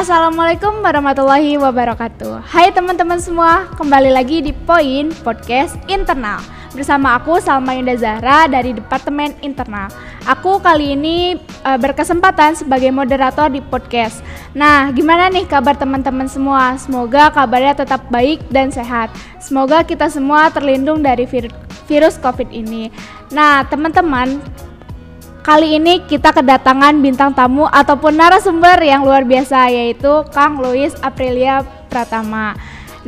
Assalamualaikum warahmatullahi wabarakatuh. Hai teman-teman semua, kembali lagi di Poin Podcast Internal bersama aku Salma Indah Zahra dari Departemen Internal. Aku kali ini e, berkesempatan sebagai moderator di podcast. Nah, gimana nih kabar teman-teman semua? Semoga kabarnya tetap baik dan sehat. Semoga kita semua terlindung dari vir virus Covid ini. Nah, teman-teman, Kali ini kita kedatangan bintang tamu ataupun narasumber yang luar biasa yaitu Kang Louis Aprilia Pratama.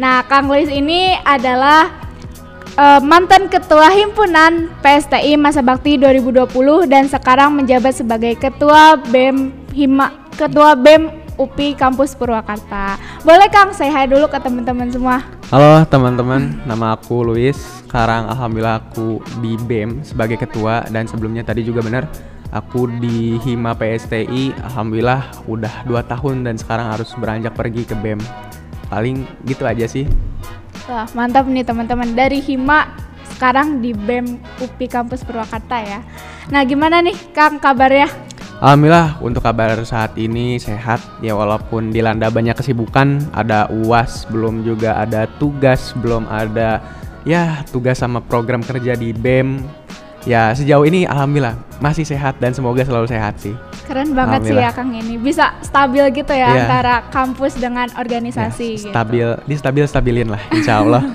Nah, Kang Louis ini adalah uh, mantan ketua himpunan PSTI Masa Bakti 2020 dan sekarang menjabat sebagai ketua BEM Hima ketua BEM UPI Kampus Purwakarta. Boleh Kang saya hai dulu ke teman-teman semua. Halo teman-teman, nama aku Luis. Sekarang alhamdulillah aku di BEM sebagai ketua dan sebelumnya tadi juga benar aku di Hima PSTI alhamdulillah udah 2 tahun dan sekarang harus beranjak pergi ke BEM. Paling gitu aja sih. Wah, mantap nih teman-teman dari Hima sekarang di BEM UPI Kampus Purwakarta ya. Nah, gimana nih Kang kabarnya? Alhamdulillah untuk kabar saat ini sehat ya walaupun dilanda banyak kesibukan ada uas belum juga ada tugas belum ada ya tugas sama program kerja di BEM ya sejauh ini alhamdulillah masih sehat dan semoga selalu sehat sih keren banget sih ya Kang ini bisa stabil gitu ya yeah. antara kampus dengan organisasi ya, stabil gitu. di stabil stabilin lah insya Allah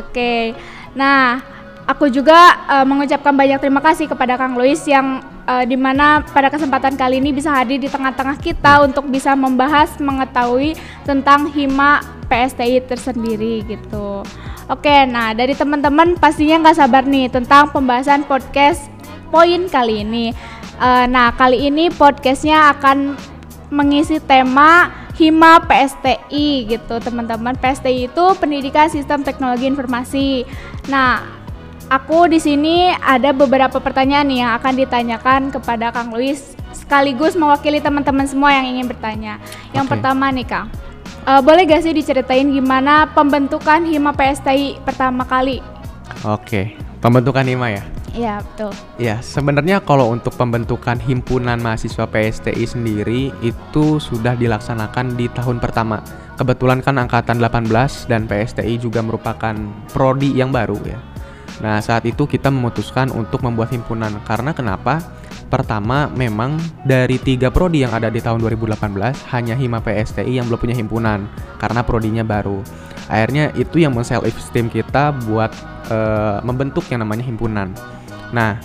oke okay. nah aku juga uh, mengucapkan banyak terima kasih kepada Kang Louis yang uh, di mana pada kesempatan kali ini bisa hadir di tengah-tengah kita untuk bisa membahas mengetahui tentang hima PSTI tersendiri gitu. Oke, nah dari teman-teman pastinya nggak sabar nih tentang pembahasan podcast poin kali ini. Uh, nah kali ini podcastnya akan mengisi tema Hima PSTI gitu teman-teman. PSTI itu Pendidikan Sistem Teknologi Informasi. Nah aku di sini ada beberapa pertanyaan nih yang akan ditanyakan kepada Kang Luis sekaligus mewakili teman-teman semua yang ingin bertanya. Yang okay. pertama nih Kang, uh, boleh gak sih diceritain gimana pembentukan Hima PSTI pertama kali? Oke, pembentukan Hima ya? Iya betul. Ya sebenarnya kalau untuk pembentukan himpunan mahasiswa PSTI sendiri itu sudah dilaksanakan di tahun pertama. Kebetulan kan angkatan 18 dan PSTI juga merupakan prodi yang baru ya. Nah, saat itu kita memutuskan untuk membuat himpunan karena kenapa? Pertama, memang dari tiga prodi yang ada di tahun 2018 hanya Hima PSTI yang belum punya himpunan karena prodinya baru. Akhirnya itu yang men-self esteem kita buat uh, membentuk yang namanya himpunan. Nah,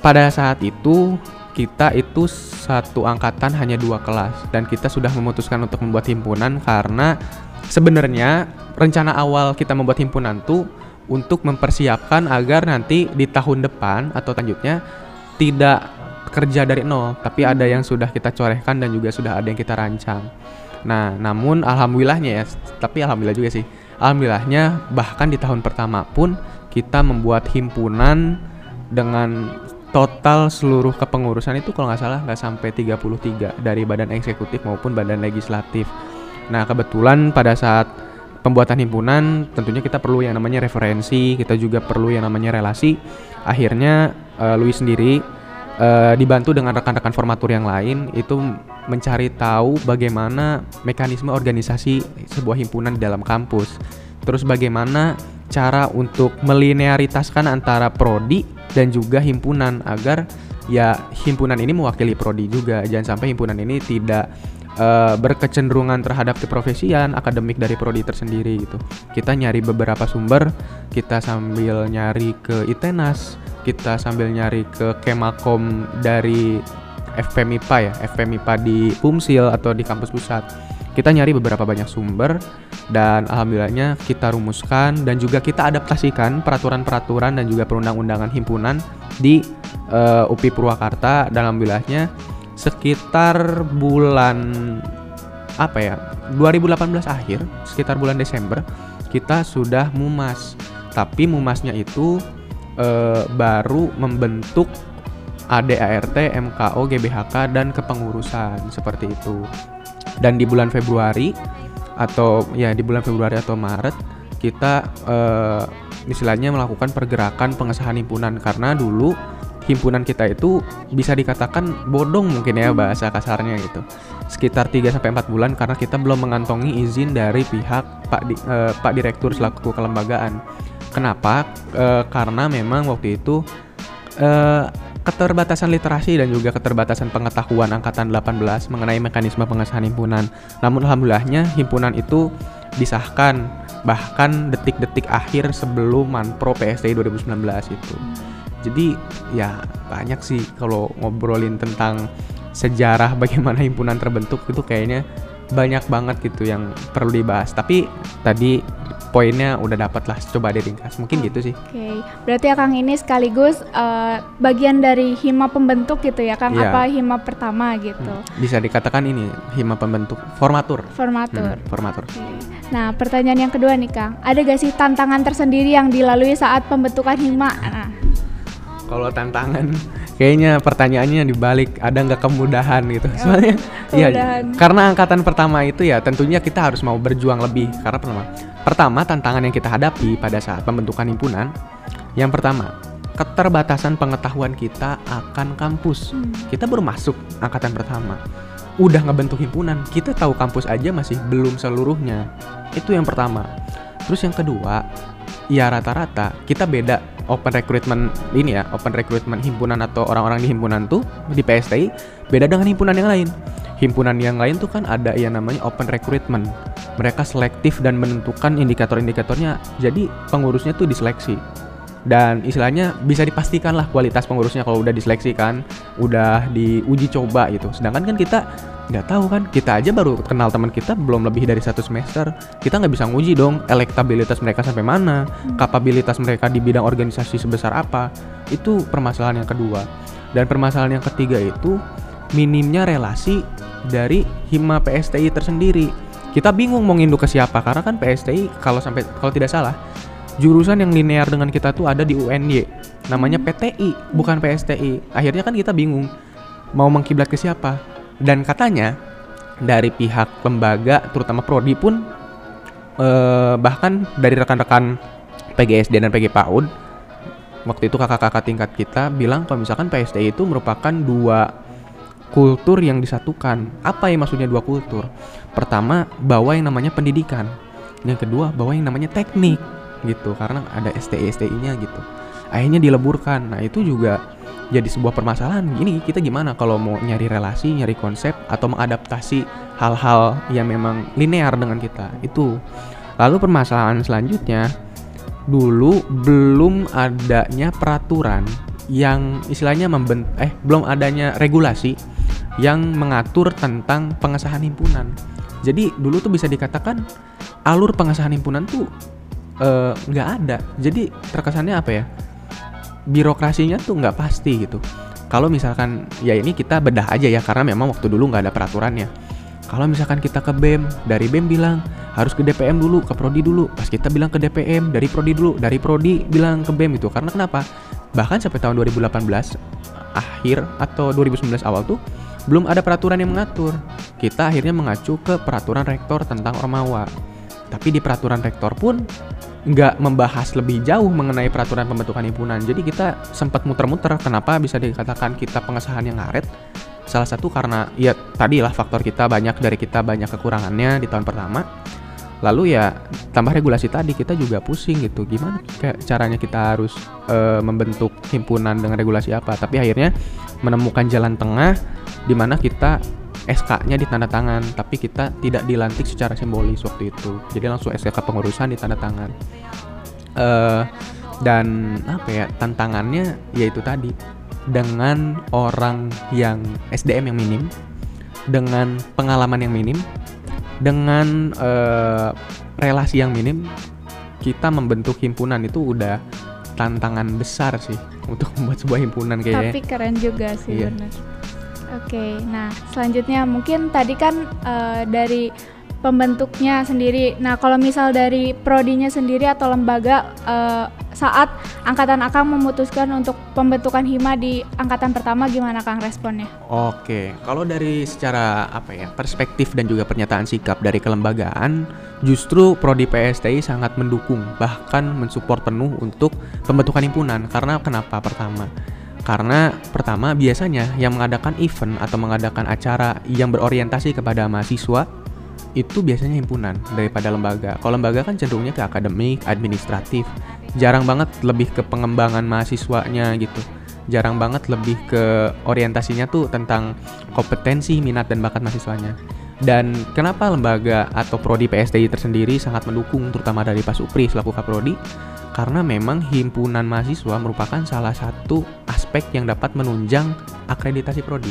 pada saat itu kita itu satu angkatan hanya dua kelas dan kita sudah memutuskan untuk membuat himpunan karena sebenarnya rencana awal kita membuat himpunan tuh untuk mempersiapkan agar nanti di tahun depan atau selanjutnya tidak kerja dari nol, tapi ada yang sudah kita corehkan dan juga sudah ada yang kita rancang. Nah, namun alhamdulillahnya ya, tapi alhamdulillah juga sih. Alhamdulillahnya bahkan di tahun pertama pun kita membuat himpunan dengan total seluruh kepengurusan itu kalau nggak salah nggak sampai 33 dari badan eksekutif maupun badan legislatif. Nah, kebetulan pada saat pembuatan himpunan tentunya kita perlu yang namanya referensi, kita juga perlu yang namanya relasi. Akhirnya uh, Louis sendiri uh, dibantu dengan rekan-rekan formatur yang lain itu mencari tahu bagaimana mekanisme organisasi sebuah himpunan di dalam kampus. Terus bagaimana cara untuk melinearitaskan antara prodi dan juga himpunan agar ya himpunan ini mewakili prodi juga. Jangan sampai himpunan ini tidak uh, berkecenderungan terhadap keprofesian akademik dari prodi tersendiri gitu. Kita nyari beberapa sumber, kita sambil nyari ke ITENAS, kita sambil nyari ke Kemakom dari FPMIPA ya, FPMIPA di Pumsil atau di kampus pusat. Kita nyari beberapa banyak sumber dan alhamdulillahnya kita rumuskan dan juga kita adaptasikan peraturan-peraturan dan juga perundang-undangan himpunan di uh, UPI Purwakarta dan alhamdulillahnya sekitar bulan apa ya 2018 akhir sekitar bulan Desember kita sudah mumas. Tapi mumasnya itu e, baru membentuk ADART, MKO, GBHK dan kepengurusan seperti itu. Dan di bulan Februari atau ya di bulan Februari atau Maret kita e, istilahnya melakukan pergerakan pengesahan himpunan. Karena dulu himpunan kita itu bisa dikatakan bodong mungkin ya bahasa kasarnya gitu. Sekitar 3 sampai 4 bulan karena kita belum mengantongi izin dari pihak Pak di, eh, Pak Direktur selaku kelembagaan. Kenapa? Eh, karena memang waktu itu eh, keterbatasan literasi dan juga keterbatasan pengetahuan angkatan 18 mengenai mekanisme pengesahan himpunan. Namun alhamdulillahnya himpunan itu disahkan bahkan detik-detik akhir sebelum Manpro PSTI 2019 itu. Jadi ya banyak sih kalau ngobrolin tentang sejarah bagaimana himpunan terbentuk itu kayaknya banyak banget gitu yang perlu dibahas. Tapi tadi poinnya udah dapat lah coba diringkas mungkin gitu sih oke okay. berarti ya Kang ini sekaligus uh, bagian dari hima pembentuk gitu ya Kang yeah. apa hima pertama gitu hmm. bisa dikatakan ini hima pembentuk formatur formatur hmm, formatur okay. nah pertanyaan yang kedua nih Kang ada gak sih tantangan tersendiri yang dilalui saat pembentukan hima nah kalau tantangan kayaknya pertanyaannya dibalik ada nggak kemudahan gitu. Oh, soalnya ya karena angkatan pertama itu ya tentunya kita harus mau berjuang lebih. Karena pertama pertama tantangan yang kita hadapi pada saat pembentukan himpunan yang pertama keterbatasan pengetahuan kita akan kampus. Hmm. kita baru masuk angkatan pertama udah ngebentuk himpunan kita tahu kampus aja masih belum seluruhnya. Itu yang pertama. Terus yang kedua ya rata-rata kita beda open recruitment ini ya, open recruitment himpunan atau orang-orang di himpunan tuh di PSTI beda dengan himpunan yang lain. Himpunan yang lain tuh kan ada yang namanya open recruitment. Mereka selektif dan menentukan indikator-indikatornya. Jadi pengurusnya tuh diseleksi. Dan istilahnya bisa dipastikan lah kualitas pengurusnya kalau udah diseleksi kan, udah diuji coba gitu. Sedangkan kan kita nggak tahu kan kita aja baru kenal teman kita belum lebih dari satu semester kita nggak bisa nguji dong elektabilitas mereka sampai mana hmm. kapabilitas mereka di bidang organisasi sebesar apa itu permasalahan yang kedua dan permasalahan yang ketiga itu minimnya relasi dari hima PSTI tersendiri kita bingung mau nginduk ke siapa karena kan PSTI kalau sampai kalau tidak salah jurusan yang linear dengan kita tuh ada di UNY namanya hmm. PTI bukan PSTI akhirnya kan kita bingung mau mengkiblat ke siapa dan katanya dari pihak lembaga terutama prodi pun eh, bahkan dari rekan-rekan PGSD dan PG PAUD waktu itu kakak-kakak tingkat kita bilang kalau misalkan PSTI itu merupakan dua kultur yang disatukan. Apa yang maksudnya dua kultur? Pertama, bawa yang namanya pendidikan. Yang kedua, bawa yang namanya teknik gitu karena ada STI STI-nya gitu. Akhirnya dileburkan. Nah, itu juga jadi sebuah permasalahan ini kita gimana kalau mau nyari relasi nyari konsep atau mengadaptasi hal-hal yang memang linear dengan kita itu lalu permasalahan selanjutnya dulu belum adanya peraturan yang istilahnya membent eh belum adanya regulasi yang mengatur tentang pengesahan himpunan jadi dulu tuh bisa dikatakan alur pengesahan himpunan tuh nggak uh, ada jadi terkesannya apa ya birokrasinya tuh nggak pasti gitu. Kalau misalkan ya ini kita bedah aja ya karena memang waktu dulu nggak ada peraturannya. Kalau misalkan kita ke BEM, dari BEM bilang harus ke DPM dulu, ke Prodi dulu. Pas kita bilang ke DPM, dari Prodi dulu, dari Prodi bilang ke BEM itu. Karena kenapa? Bahkan sampai tahun 2018 akhir atau 2019 awal tuh belum ada peraturan yang mengatur. Kita akhirnya mengacu ke peraturan rektor tentang Ormawa. Tapi di peraturan rektor pun nggak membahas lebih jauh mengenai peraturan pembentukan himpunan. Jadi kita sempat muter-muter kenapa bisa dikatakan kita pengesahan yang ngaret. Salah satu karena ya tadi lah faktor kita banyak dari kita banyak kekurangannya di tahun pertama. Lalu ya tambah regulasi tadi kita juga pusing gitu gimana kayak caranya kita harus e, membentuk himpunan dengan regulasi apa. Tapi akhirnya menemukan jalan tengah di mana kita SK-nya ditanda tangan, tapi kita tidak dilantik secara simbolis waktu itu. Jadi langsung SK pengurusan ditanda tangan. Uh, dan apa ya tantangannya yaitu tadi dengan orang yang SDM yang minim, dengan pengalaman yang minim, dengan uh, relasi yang minim, kita membentuk himpunan itu udah tantangan besar sih untuk membuat sebuah himpunan kayaknya. Tapi keren juga sih iya. benar. Oke, nah selanjutnya mungkin tadi kan uh, dari pembentuknya sendiri. Nah, kalau misal dari prodinya sendiri atau lembaga uh, saat angkatan Akang memutuskan untuk pembentukan hima di angkatan pertama gimana Kang responnya? Oke, kalau dari secara apa ya, perspektif dan juga pernyataan sikap dari kelembagaan, justru prodi PSTI sangat mendukung bahkan mensupport penuh untuk pembentukan himpunan karena kenapa? Pertama, Karena pertama biasanya yang mengadakan event atau mengadakan acara yang berorientasi kepada mahasiswa itu biasanya himpunan daripada lembaga. Kalau lembaga kan cenderungnya ke akademik, administratif. Jarang banget lebih ke pengembangan mahasiswanya gitu. Jarang banget lebih ke orientasinya tuh tentang kompetensi, minat dan bakat mahasiswanya. Dan kenapa lembaga atau prodi PSTI tersendiri sangat mendukung terutama dari Pak Supri selaku Kaprodi? Karena memang himpunan mahasiswa merupakan salah satu aspek yang dapat menunjang akreditasi prodi.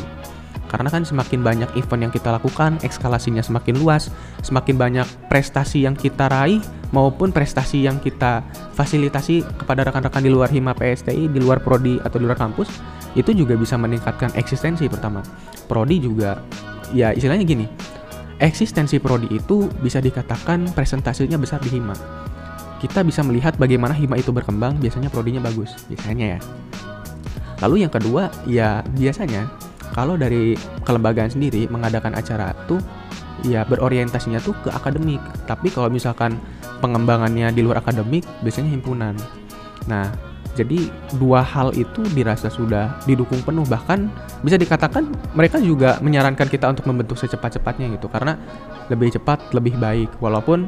Karena kan semakin banyak event yang kita lakukan, ekskalasinya semakin luas, semakin banyak prestasi yang kita raih maupun prestasi yang kita fasilitasi kepada rekan-rekan di luar Hima PSTI, di luar prodi atau di luar kampus, itu juga bisa meningkatkan eksistensi pertama. Prodi juga ya istilahnya gini. Eksistensi prodi itu bisa dikatakan presentasinya besar di Hima. Kita bisa melihat bagaimana Hima itu berkembang, biasanya prodinya bagus, biasanya ya. Lalu yang kedua, ya biasanya kalau dari kelembagaan sendiri mengadakan acara tuh ya berorientasinya tuh ke akademik. Tapi kalau misalkan pengembangannya di luar akademik biasanya himpunan. Nah, jadi dua hal itu dirasa sudah didukung penuh bahkan bisa dikatakan mereka juga menyarankan kita untuk membentuk secepat-cepatnya gitu karena lebih cepat lebih baik walaupun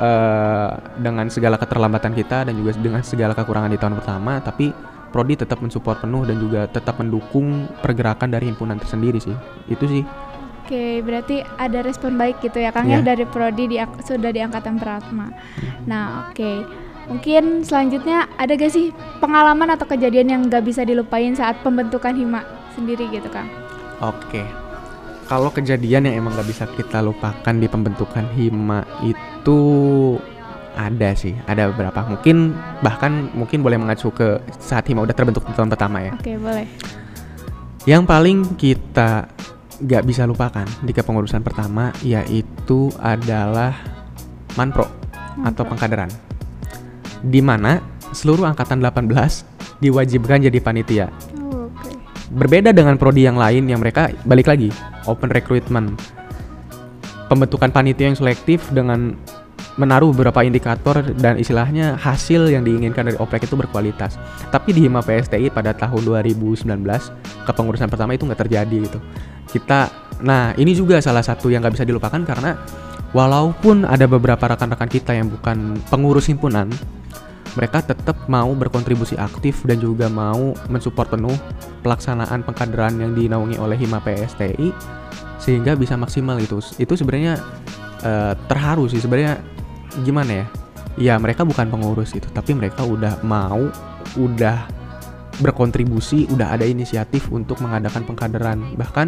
uh, dengan segala keterlambatan kita dan juga dengan segala kekurangan di tahun pertama tapi Prodi tetap mensupport penuh dan juga tetap mendukung pergerakan dari himpunan tersendiri sih. Itu sih. Oke, berarti ada respon baik gitu ya Kang yeah. ya iya. dari Prodi di, sudah di angkatan Pratma. Nah, oke. Mungkin selanjutnya ada gak sih pengalaman atau kejadian yang gak bisa dilupain saat pembentukan Hima sendiri gitu Kang? Oke. Kalau kejadian yang emang gak bisa kita lupakan di pembentukan Hima itu ada sih, ada beberapa. Mungkin bahkan mungkin boleh mengacu ke saat Hima udah terbentuk di tahun pertama ya. Oke, boleh. Yang paling kita gak bisa lupakan di kepengurusan pertama yaitu adalah manpro, manpro. atau pengkaderan. Di mana seluruh angkatan 18 diwajibkan jadi panitia. Oh, okay. Berbeda dengan prodi yang lain yang mereka balik lagi open recruitment. Pembentukan panitia yang selektif dengan menaruh beberapa indikator dan istilahnya hasil yang diinginkan dari oprek itu berkualitas. Tapi di Hima PSTI pada tahun 2019 kepengurusan pertama itu nggak terjadi gitu. Kita, nah ini juga salah satu yang nggak bisa dilupakan karena walaupun ada beberapa rekan-rekan kita yang bukan pengurus himpunan, mereka tetap mau berkontribusi aktif dan juga mau mensupport penuh pelaksanaan pengkaderan yang dinaungi oleh Hima PSTI sehingga bisa maksimal itu. Itu sebenarnya uh, terharu sih. Sebenarnya gimana ya? Ya mereka bukan pengurus itu tapi mereka udah mau udah berkontribusi udah ada inisiatif untuk mengadakan pengkaderan. Bahkan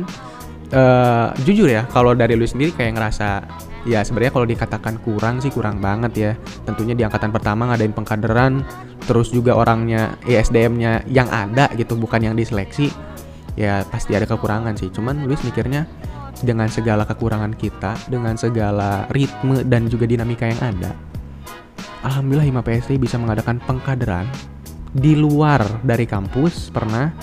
uh, jujur ya kalau dari lu sendiri kayak ngerasa ya sebenarnya kalau dikatakan kurang sih kurang banget ya. Tentunya di angkatan pertama ngadain pengkaderan terus juga orangnya ISDM-nya yang ada gitu bukan yang diseleksi ya pasti ada kekurangan sih. Cuman Luis mikirnya dengan segala kekurangan kita, dengan segala ritme dan juga dinamika yang ada, Alhamdulillah Hima PST bisa mengadakan pengkaderan di luar dari kampus pernah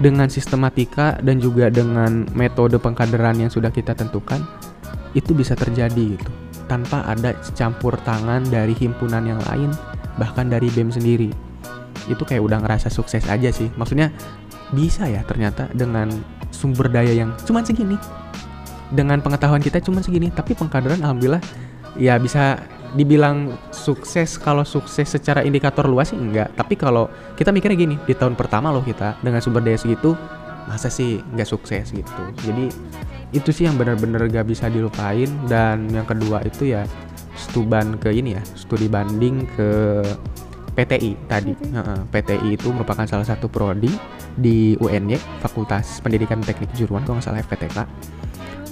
dengan sistematika dan juga dengan metode pengkaderan yang sudah kita tentukan itu bisa terjadi gitu. Tanpa ada campur tangan dari himpunan yang lain bahkan dari BEM sendiri. Itu kayak udah ngerasa sukses aja sih. Maksudnya bisa ya ternyata dengan sumber daya yang cuma segini. Dengan pengetahuan kita cuma segini tapi pengkaderan alhamdulillah ya bisa dibilang sukses. Kalau sukses secara indikator luas sih enggak. Tapi kalau kita mikirnya gini di tahun pertama loh kita dengan sumber daya segitu masa sih nggak sukses gitu? Jadi itu sih yang benar-benar gak bisa dilupain dan yang kedua itu ya stuban ke ini ya studi banding ke PTI tadi PTI. PTI itu merupakan salah satu prodi di UNY Fakultas Pendidikan Teknik Juruan kalau nggak salah FPTK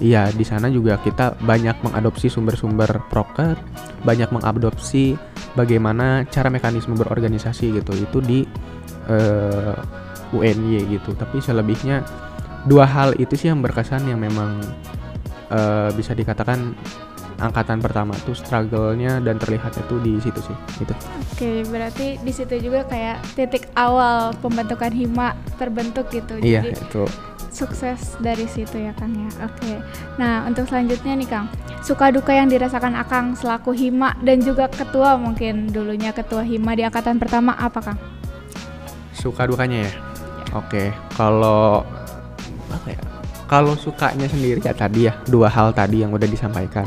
Iya, di sana juga kita banyak mengadopsi sumber-sumber proker, banyak mengadopsi bagaimana cara mekanisme berorganisasi gitu. Itu di uh, eh, UNY gitu. Tapi selebihnya dua hal itu sih yang berkesan yang memang uh, bisa dikatakan angkatan pertama tuh struggle-nya dan terlihat itu di situ sih gitu. Oke, berarti di situ juga kayak titik awal pembentukan hima terbentuk gitu. Iya, Jadi, itu sukses dari situ ya Kang ya. Oke. Nah, untuk selanjutnya nih Kang, suka duka yang dirasakan Akang selaku Hima dan juga ketua mungkin dulunya ketua Hima di angkatan pertama apa Kang? Suka dukanya ya. Oke, kalau ya? Kalau sukanya sendiri ya tadi ya dua hal tadi yang udah disampaikan.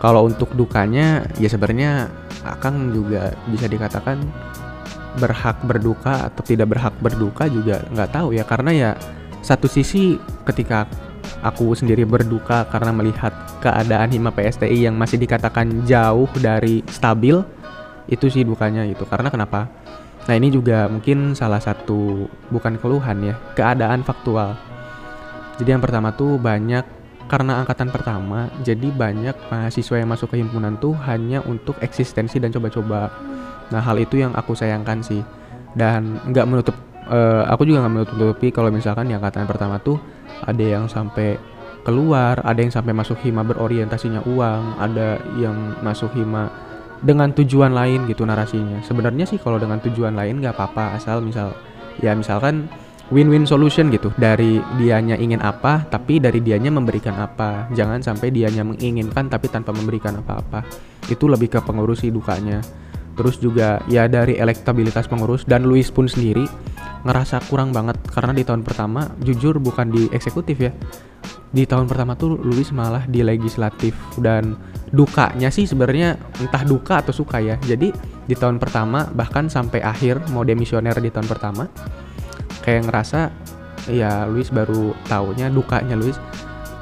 Kalau untuk dukanya ya sebenarnya Akang juga bisa dikatakan berhak berduka atau tidak berhak berduka juga nggak tahu ya. Karena ya satu sisi ketika aku sendiri berduka karena melihat keadaan Hima PSTI yang masih dikatakan jauh dari stabil itu sih dukanya itu karena kenapa? Nah ini juga mungkin salah satu bukan keluhan ya keadaan faktual jadi yang pertama tuh banyak karena angkatan pertama, jadi banyak mahasiswa yang masuk ke himpunan tuh hanya untuk eksistensi dan coba-coba. Nah hal itu yang aku sayangkan sih. Dan nggak menutup, uh, aku juga nggak menutup-nutupi kalau misalkan di angkatan pertama tuh ada yang sampai keluar, ada yang sampai masuk hima berorientasinya uang, ada yang masuk hima dengan tujuan lain gitu narasinya. Sebenarnya sih kalau dengan tujuan lain nggak apa-apa asal misal ya misalkan win-win solution gitu. Dari dianya ingin apa tapi dari dianya memberikan apa. Jangan sampai dianya menginginkan tapi tanpa memberikan apa-apa. Itu lebih ke pengurus dukanya. Terus juga ya dari elektabilitas pengurus dan Luis pun sendiri ngerasa kurang banget. Karena di tahun pertama jujur bukan di eksekutif ya. Di tahun pertama tuh Luis malah di legislatif. Dan dukanya sih sebenarnya entah duka atau suka ya. Jadi di tahun pertama bahkan sampai akhir mau demisioner di tahun pertama kayak ngerasa ya Luis baru taunya dukanya Luis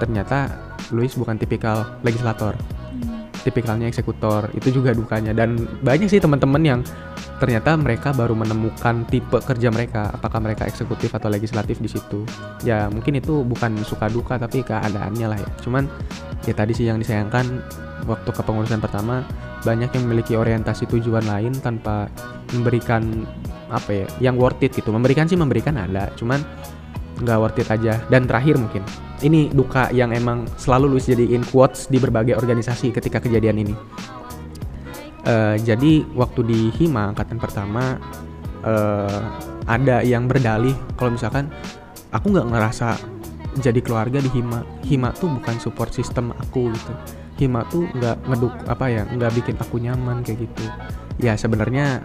ternyata Luis bukan tipikal legislator. Hmm. tipikalnya eksekutor itu juga dukanya. Dan banyak sih teman-teman yang ternyata mereka baru menemukan tipe kerja mereka apakah mereka eksekutif atau legislatif di situ. Ya mungkin itu bukan suka duka tapi keadaannya lah ya. Cuman ya tadi sih yang disayangkan waktu kepengurusan pertama banyak yang memiliki orientasi tujuan lain tanpa memberikan apa ya yang worth it gitu. Memberikan sih memberikan ada cuman nggak worth it aja. Dan terakhir mungkin ini duka yang emang selalu Luis jadiin quotes di berbagai organisasi ketika kejadian ini. Uh, jadi waktu di Hima angkatan pertama uh, ada yang berdalih. Kalau misalkan aku nggak ngerasa jadi keluarga di Hima. Hima tuh bukan support system aku gitu. Hima tuh nggak ngeduk apa ya nggak bikin aku nyaman kayak gitu. Ya sebenarnya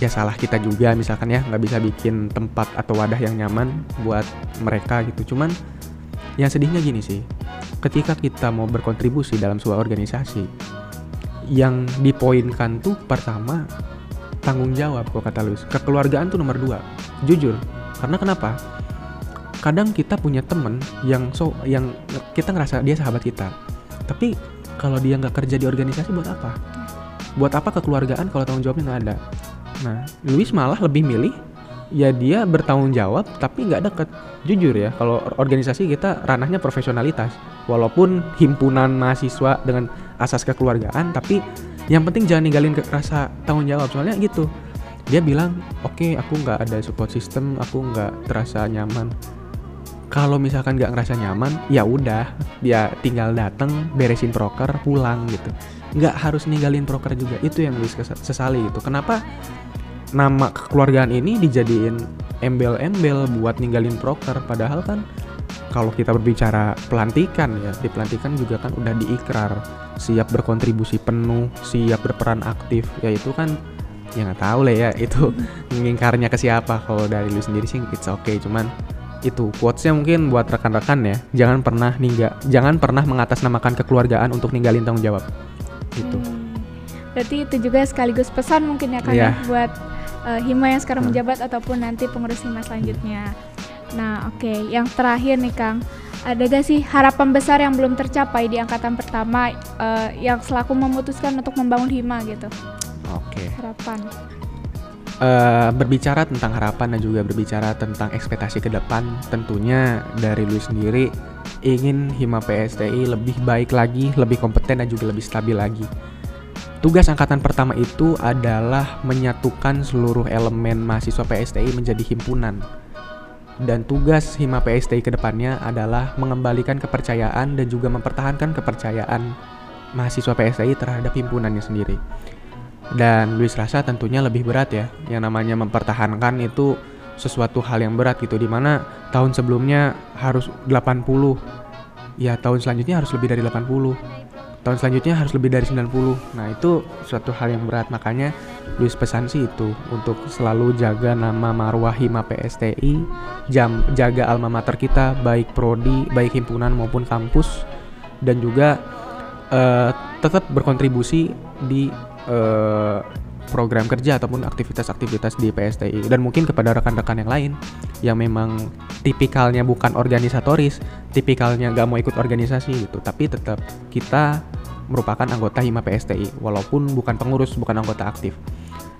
ya salah kita juga misalkan ya nggak bisa bikin tempat atau wadah yang nyaman buat mereka gitu. Cuman yang sedihnya gini sih ketika kita mau berkontribusi dalam sebuah organisasi yang dipoinkan tuh pertama tanggung jawab kok kata Luis kekeluargaan tuh nomor dua jujur. Karena kenapa? Kadang kita punya temen yang so yang kita ngerasa dia sahabat kita tapi kalau dia nggak kerja di organisasi buat apa? Buat apa kekeluargaan kalau tanggung jawabnya nggak ada Nah, Luis malah lebih milih ya dia bertanggung jawab tapi nggak deket. Jujur ya, kalau organisasi kita ranahnya profesionalitas. Walaupun himpunan mahasiswa dengan asas kekeluargaan, tapi yang penting jangan ninggalin rasa tanggung jawab. Soalnya gitu, dia bilang, oke okay, aku nggak ada support system, aku nggak terasa nyaman. Kalau misalkan nggak ngerasa nyaman, ya udah, dia tinggal datang, beresin proker, pulang gitu. Nggak harus ninggalin proker juga. Itu yang Luis sesali gitu. Kenapa nama kekeluargaan ini dijadiin embel-embel buat ninggalin proker padahal kan kalau kita berbicara pelantikan ya di pelantikan juga kan udah diikrar. Siap berkontribusi penuh siap berperan aktif. Ya itu kan ya nggak tahu lah ya itu ngingkarnya ke siapa. Kalau dari lu sendiri sih it's okay. Cuman itu quotesnya mungkin buat rekan-rekan ya. Jangan pernah ningga jangan pernah mengatasnamakan kekeluargaan untuk ninggalin tanggung jawab. Itu. Hmm. berarti itu juga sekaligus pesan mungkin ya kan yeah. ya buat uh, Hima yang sekarang hmm. menjabat ataupun nanti pengurus Hima selanjutnya. Nah, oke, okay. yang terakhir nih Kang, ada gak sih harapan besar yang belum tercapai di angkatan pertama uh, yang selaku memutuskan untuk membangun Hima gitu? Oke. Okay. Harapan. Uh, berbicara tentang harapan dan juga berbicara tentang ekspektasi ke depan, tentunya dari Luis sendiri ingin Hima PSTI lebih baik lagi, lebih kompeten dan juga lebih stabil lagi Tugas angkatan pertama itu adalah menyatukan seluruh elemen mahasiswa PSTI menjadi himpunan. Dan tugas Hima PSTI ke depannya adalah mengembalikan kepercayaan dan juga mempertahankan kepercayaan mahasiswa PSTI terhadap himpunannya sendiri. Dan Luis rasa tentunya lebih berat ya, yang namanya mempertahankan itu sesuatu hal yang berat gitu, di mana tahun sebelumnya harus 80, ya tahun selanjutnya harus lebih dari 80 tahun selanjutnya harus lebih dari 90 nah itu suatu hal yang berat. Makanya Luis pesan sih itu untuk selalu jaga nama marwah Hima PSTI jam jaga alma mater kita baik prodi baik himpunan maupun kampus. Dan juga uh, tetap berkontribusi di uh, program kerja ataupun aktivitas-aktivitas di PSTI dan mungkin kepada rekan-rekan yang lain yang memang tipikalnya bukan organisatoris, tipikalnya nggak mau ikut organisasi gitu, tapi tetap kita merupakan anggota Hima PSTI walaupun bukan pengurus, bukan anggota aktif.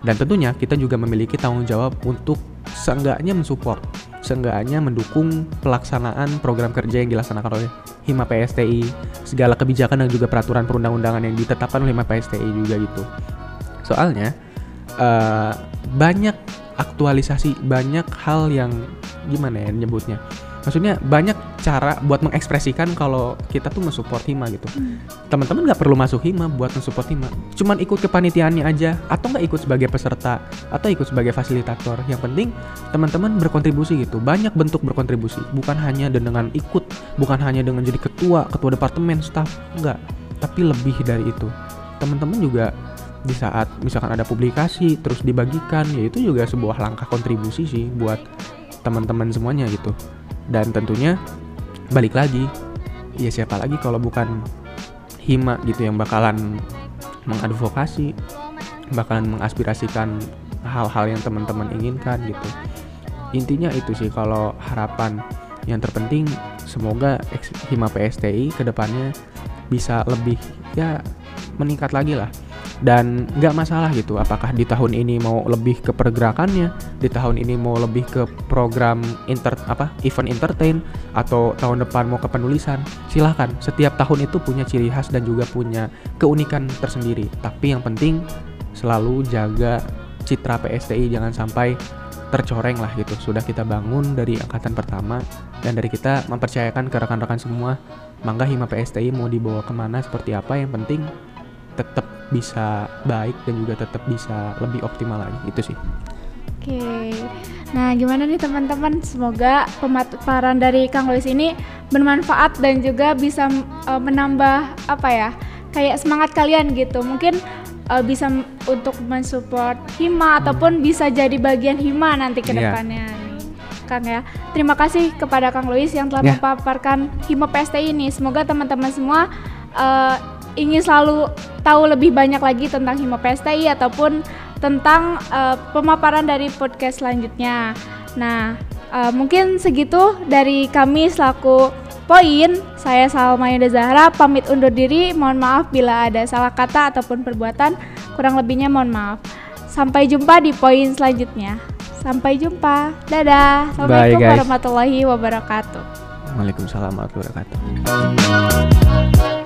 Dan tentunya kita juga memiliki tanggung jawab untuk seenggaknya mensupport, seenggaknya mendukung pelaksanaan program kerja yang dilaksanakan oleh Hima PSTI, segala kebijakan dan juga peraturan perundang-undangan yang ditetapkan oleh Hima PSTI juga gitu. Soalnya uh, banyak aktualisasi, banyak hal yang gimana ya nyebutnya. Maksudnya banyak cara buat mengekspresikan kalau kita tuh mensupport Hima gitu. Hmm. Teman-teman nggak perlu masuk Hima buat mensupport Hima. Cuman ikut kepanitiaannya aja atau nggak ikut sebagai peserta atau ikut sebagai fasilitator. Yang penting teman-teman berkontribusi gitu. Banyak bentuk berkontribusi. Bukan hanya dengan ikut, bukan hanya dengan jadi ketua, ketua departemen, staff, enggak. Tapi lebih dari itu. Teman-teman juga di saat misalkan ada publikasi terus dibagikan ya itu juga sebuah langkah kontribusi sih buat teman-teman semuanya gitu. Dan tentunya balik lagi ya siapa lagi kalau bukan Hima gitu yang bakalan mengadvokasi bakalan mengaspirasikan hal-hal yang teman-teman inginkan gitu. Intinya itu sih kalau harapan yang terpenting semoga Hima PSTI ke depannya bisa lebih ya meningkat lagi lah dan nggak masalah gitu apakah di tahun ini mau lebih ke pergerakannya di tahun ini mau lebih ke program inter apa event entertain atau tahun depan mau ke penulisan silahkan. Setiap tahun itu punya ciri khas dan juga punya keunikan tersendiri. Tapi yang penting selalu jaga citra PSTI jangan sampai tercoreng lah gitu. Sudah kita bangun dari angkatan pertama dan dari kita mempercayakan ke rekan-rekan semua mangga Hima PSTI mau dibawa ke mana seperti apa yang penting tetap bisa baik dan juga tetap bisa lebih optimal lagi itu sih. Oke, nah gimana nih teman-teman? Semoga pemaparan dari Kang Luis ini bermanfaat dan juga bisa uh, menambah apa ya, kayak semangat kalian gitu. Mungkin uh, bisa untuk mensupport Hima hmm. ataupun bisa jadi bagian Hima nanti ke iya. depannya. Yeah. Kang ya. Terima kasih kepada Kang Luis yang telah yeah. memaparkan Hima PST ini. Semoga teman-teman semua uh, ingin selalu tahu lebih banyak lagi tentang Hima PSTI ataupun tentang uh, pemaparan dari podcast selanjutnya. Nah, uh, mungkin segitu dari kami selaku Poin. Saya Salma Yunda Zahra pamit undur diri. Mohon maaf bila ada salah kata ataupun perbuatan. Kurang lebihnya mohon maaf. Sampai jumpa di poin selanjutnya. Sampai jumpa. Dadah. Assalamualaikum Bye, warahmatullahi wabarakatuh. Waalaikumsalam warahmatullahi wabarakatuh.